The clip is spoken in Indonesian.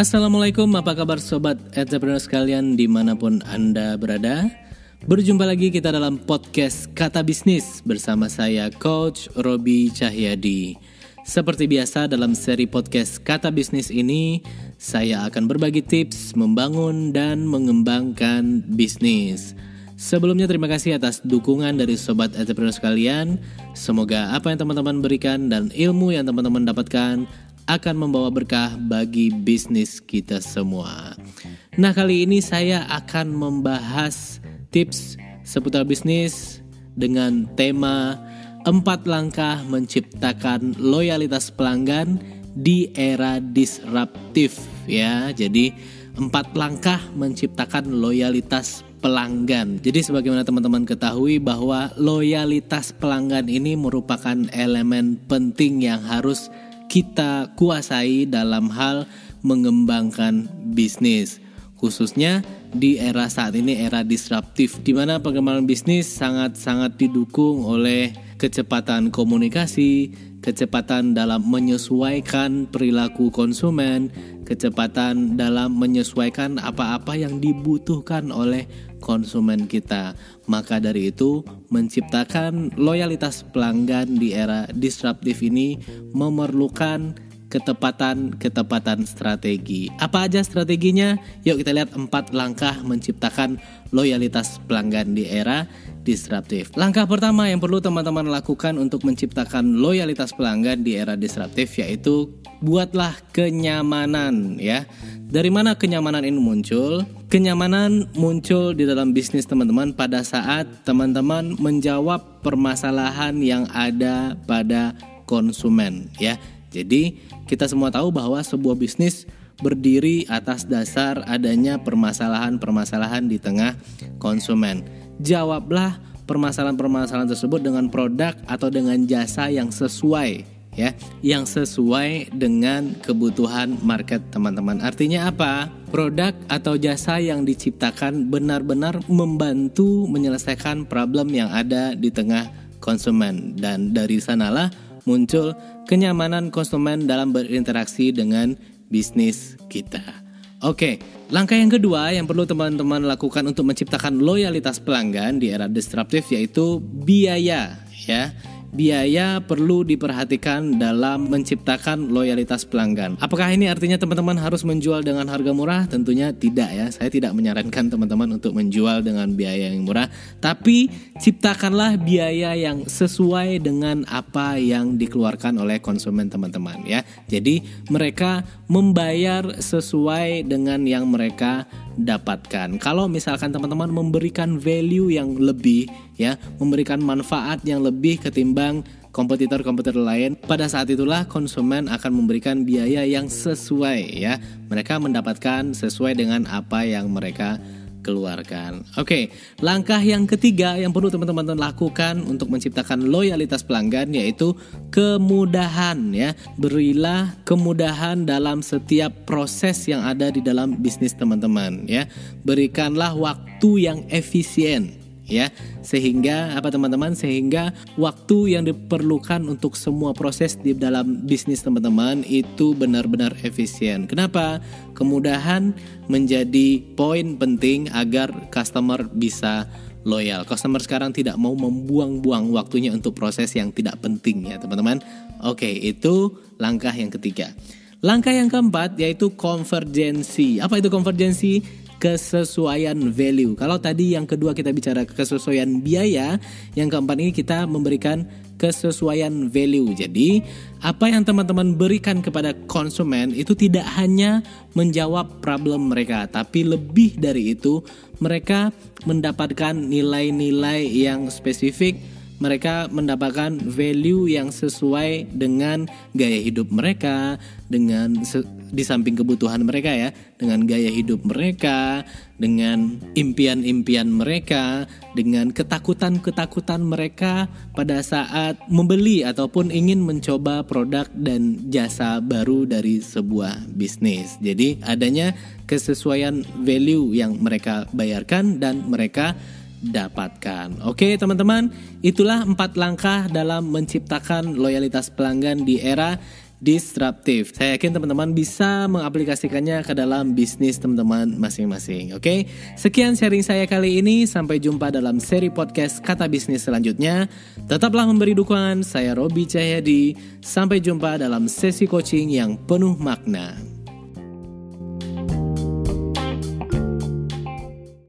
Assalamualaikum, apa kabar sobat entrepreneur sekalian di mana pun Anda berada? Berjumpa lagi kita dalam podcast Kata Bisnis bersama saya Coach Robi Cahyadi. Seperti biasa dalam seri podcast Kata Bisnis ini, saya akan berbagi tips membangun dan mengembangkan bisnis. Sebelumnya terima kasih atas dukungan dari sobat entrepreneur sekalian. Semoga apa yang teman-teman berikan dan ilmu yang teman-teman dapatkan akan membawa berkah bagi bisnis kita semua. Nah, kali ini saya akan membahas tips seputar bisnis dengan tema empat langkah menciptakan loyalitas pelanggan di era disruptif ya. Jadi empat langkah menciptakan loyalitas pelanggan. Jadi sebagaimana teman-teman ketahui bahwa loyalitas pelanggan ini merupakan elemen penting yang harus kita kuasai dalam hal mengembangkan bisnis khususnya di era saat ini era disruptif di mana pengembangan bisnis sangat-sangat didukung oleh kecepatan komunikasi, kecepatan dalam menyesuaikan perilaku konsumen, kecepatan dalam menyesuaikan apa-apa yang dibutuhkan oleh konsumen kita. Maka dari itu, menciptakan loyalitas pelanggan di era disruptif ini memerlukan ketepatan-ketepatan strategi. Apa aja strateginya? Yuk kita lihat empat langkah menciptakan loyalitas pelanggan di era disruptif. Langkah pertama yang perlu teman-teman lakukan untuk menciptakan loyalitas pelanggan di era disruptif yaitu buatlah kenyamanan ya. Dari mana kenyamanan ini muncul? Kenyamanan muncul di dalam bisnis teman-teman pada saat teman-teman menjawab permasalahan yang ada pada konsumen ya. Jadi kita semua tahu bahwa sebuah bisnis berdiri atas dasar adanya permasalahan-permasalahan di tengah konsumen. Jawablah permasalahan-permasalahan tersebut dengan produk atau dengan jasa yang sesuai ya, yang sesuai dengan kebutuhan market teman-teman. Artinya apa? Produk atau jasa yang diciptakan benar-benar membantu menyelesaikan problem yang ada di tengah konsumen dan dari sanalah muncul kenyamanan konsumen dalam berinteraksi dengan bisnis kita. Oke, langkah yang kedua yang perlu teman-teman lakukan untuk menciptakan loyalitas pelanggan di era disruptif yaitu biaya ya biaya perlu diperhatikan dalam menciptakan loyalitas pelanggan. Apakah ini artinya teman-teman harus menjual dengan harga murah? Tentunya tidak ya. Saya tidak menyarankan teman-teman untuk menjual dengan biaya yang murah, tapi ciptakanlah biaya yang sesuai dengan apa yang dikeluarkan oleh konsumen teman-teman ya. Jadi mereka membayar sesuai dengan yang mereka dapatkan. Kalau misalkan teman-teman memberikan value yang lebih ya, memberikan manfaat yang lebih ketimbang kompetitor-kompetitor lain, pada saat itulah konsumen akan memberikan biaya yang sesuai ya. Mereka mendapatkan sesuai dengan apa yang mereka keluarkan. Oke, langkah yang ketiga yang perlu teman-teman lakukan untuk menciptakan loyalitas pelanggan yaitu kemudahan ya. Berilah kemudahan dalam setiap proses yang ada di dalam bisnis teman-teman ya. Berikanlah waktu yang efisien ya. Sehingga apa teman-teman? Sehingga waktu yang diperlukan untuk semua proses di dalam bisnis teman-teman itu benar-benar efisien. Kenapa? Kemudahan menjadi poin penting agar customer bisa loyal. Customer sekarang tidak mau membuang-buang waktunya untuk proses yang tidak penting ya teman-teman. Oke itu langkah yang ketiga. Langkah yang keempat yaitu konvergensi. Apa itu konvergensi? Kesesuaian value. Kalau tadi yang kedua kita bicara kesesuaian biaya, yang keempat ini kita memberikan kesesuaian value. Jadi, apa yang teman-teman berikan kepada konsumen itu tidak hanya menjawab problem mereka, tapi lebih dari itu, mereka mendapatkan nilai-nilai yang spesifik mereka mendapatkan value yang sesuai dengan gaya hidup mereka, dengan di samping kebutuhan mereka ya, dengan gaya hidup mereka, dengan impian-impian mereka, dengan ketakutan-ketakutan mereka pada saat membeli ataupun ingin mencoba produk dan jasa baru dari sebuah bisnis. Jadi adanya kesesuaian value yang mereka bayarkan dan mereka dapatkan. Oke, teman-teman, itulah empat langkah dalam menciptakan loyalitas pelanggan di era disruptif. Saya yakin teman-teman bisa mengaplikasikannya ke dalam bisnis teman-teman masing-masing. Oke, sekian sharing saya kali ini. Sampai jumpa dalam seri podcast Kata Bisnis selanjutnya. Tetaplah memberi dukungan. Saya Robi Cahyadi. Sampai jumpa dalam sesi coaching yang penuh makna.